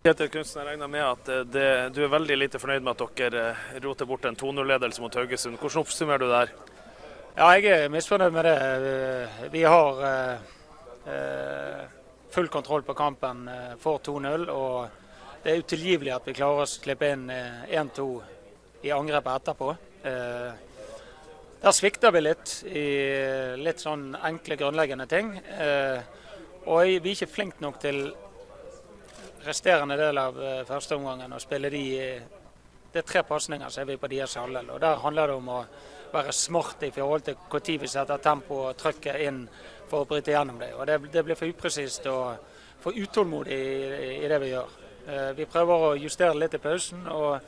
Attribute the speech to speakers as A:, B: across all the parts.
A: Kjetil Knutsen, jeg regner med at eh, det, du er veldig lite fornøyd med at dere eh, roter bort en 2-0-ledelse mot Haugesund. Hvordan oppsummerer du det her?
B: Ja, jeg er misfornøyd med det. Vi har eh, full kontroll på kampen for 2-0. og Det er utilgivelig at vi klarer å slippe inn 1-2 i angrepet etterpå. Eh, der svikter vi litt i litt sånn enkle, grunnleggende ting. Eh, og vi er ikke flinke nok til resterende del av første førsteomgangen og spille de Det er tre pasninger som er vi på deres halvdel. Og der handler det om å være smart i forhold til når vi setter tempo og trykket inn for å bryte gjennom det. Og det, det blir for upresist og for utålmodig i, i, det vi gjør. Vi prøver å justere litt i pausen, og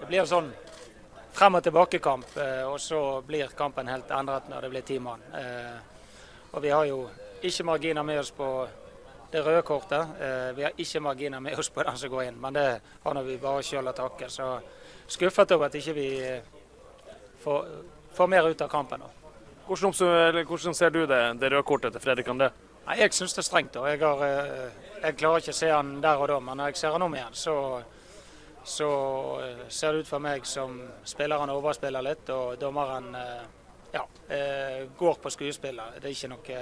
B: det blir sånn frem og tilbake-kamp. Eh, og så blir kampen helt endret når det blir ti mann. Eh, og vi har jo ikke marginer med oss på det røde kortet. Eh, vi har ikke marginer med oss på den som går inn, men det har vi bare sjøl å takke. Så skuffet over at ikke vi får, får mer ut av kampen.
A: Hvordan, hvordan, ser du det, det røde kortet til Fredrik André?
B: Nei, Jeg syns det er strengt. jeg, har, jeg, klarer ikke å se han der og da, men når jeg ser han om igjen, så så eh, ser det ut for meg som spilleren overspiller litt, og dommeren eh, ja, eh, går på skuespillet. Det er, ikke noe,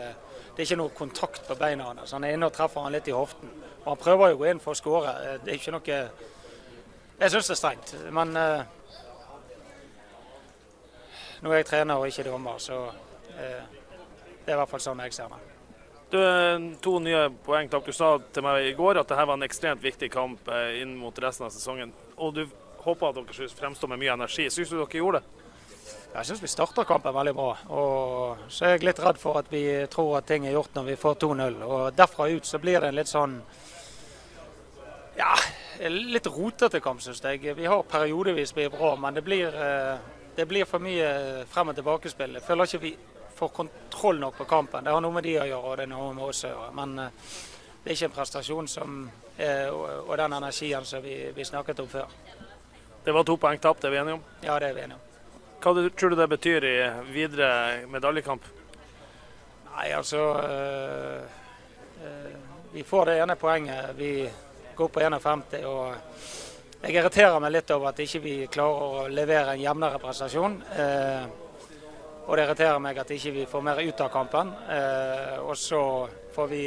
B: det er ikke noe kontakt på beina hans. Han er inne og treffer han litt i hoften. Og han prøver jo å gå inn for å skåre. Det er ikke noe Jeg syns det er strengt. Men eh, nå er jeg trener og ikke dommer, så eh, det er i hvert fall sånn jeg ser det.
A: Du, to nye poeng. Takk. Du sa til meg i går at dette var en ekstremt viktig kamp eh, inn mot resten av sesongen. Og du håper at dere fremstår med mye energi. Syns du dere gjorde det?
B: Jeg syns vi starter kampen veldig bra. Og så er jeg litt redd for at vi tror at ting er gjort når vi får 2-0. Og derfra ut så blir det en litt sånn ja, litt rotete kamp, syns jeg. Vi har periodevis blitt bra, men det blir, eh, det blir for mye frem og tilbakespill. Jeg føler ikke vi får kontroll nok på kampen. Det har noe med de å gjøre, og det er noe med oss å gjøre. Men uh, det er ikke en prestasjon som, og, den energien som vi, vi, snakket om før.
A: Det var to poeng tapt, det er vi enige om?
B: Ja, det er vi enige om.
A: Hva tror du det betyr i videre medaljekamp?
B: Nei, altså uh, Vi får det ene poenget. Vi går på 51. og jeg irriterer meg litt over at ikke vi ikke klarer å levere en jevnere prestasjon. Eh, og det irriterer meg at ikke vi ikke får mer ut av kampen. Eh, og så får vi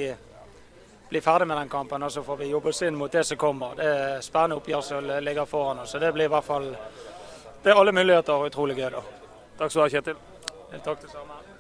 B: bli ferdig med den kampen, og så får vi jobbe oss inn mot det som kommer. Det er spennende oppgjør som ligger foran oss. Så det blir i hvert fall Det er alle muligheter og utrolig gøy, da.
A: Takk skal du ha, Kjetil.
B: Takk det samme.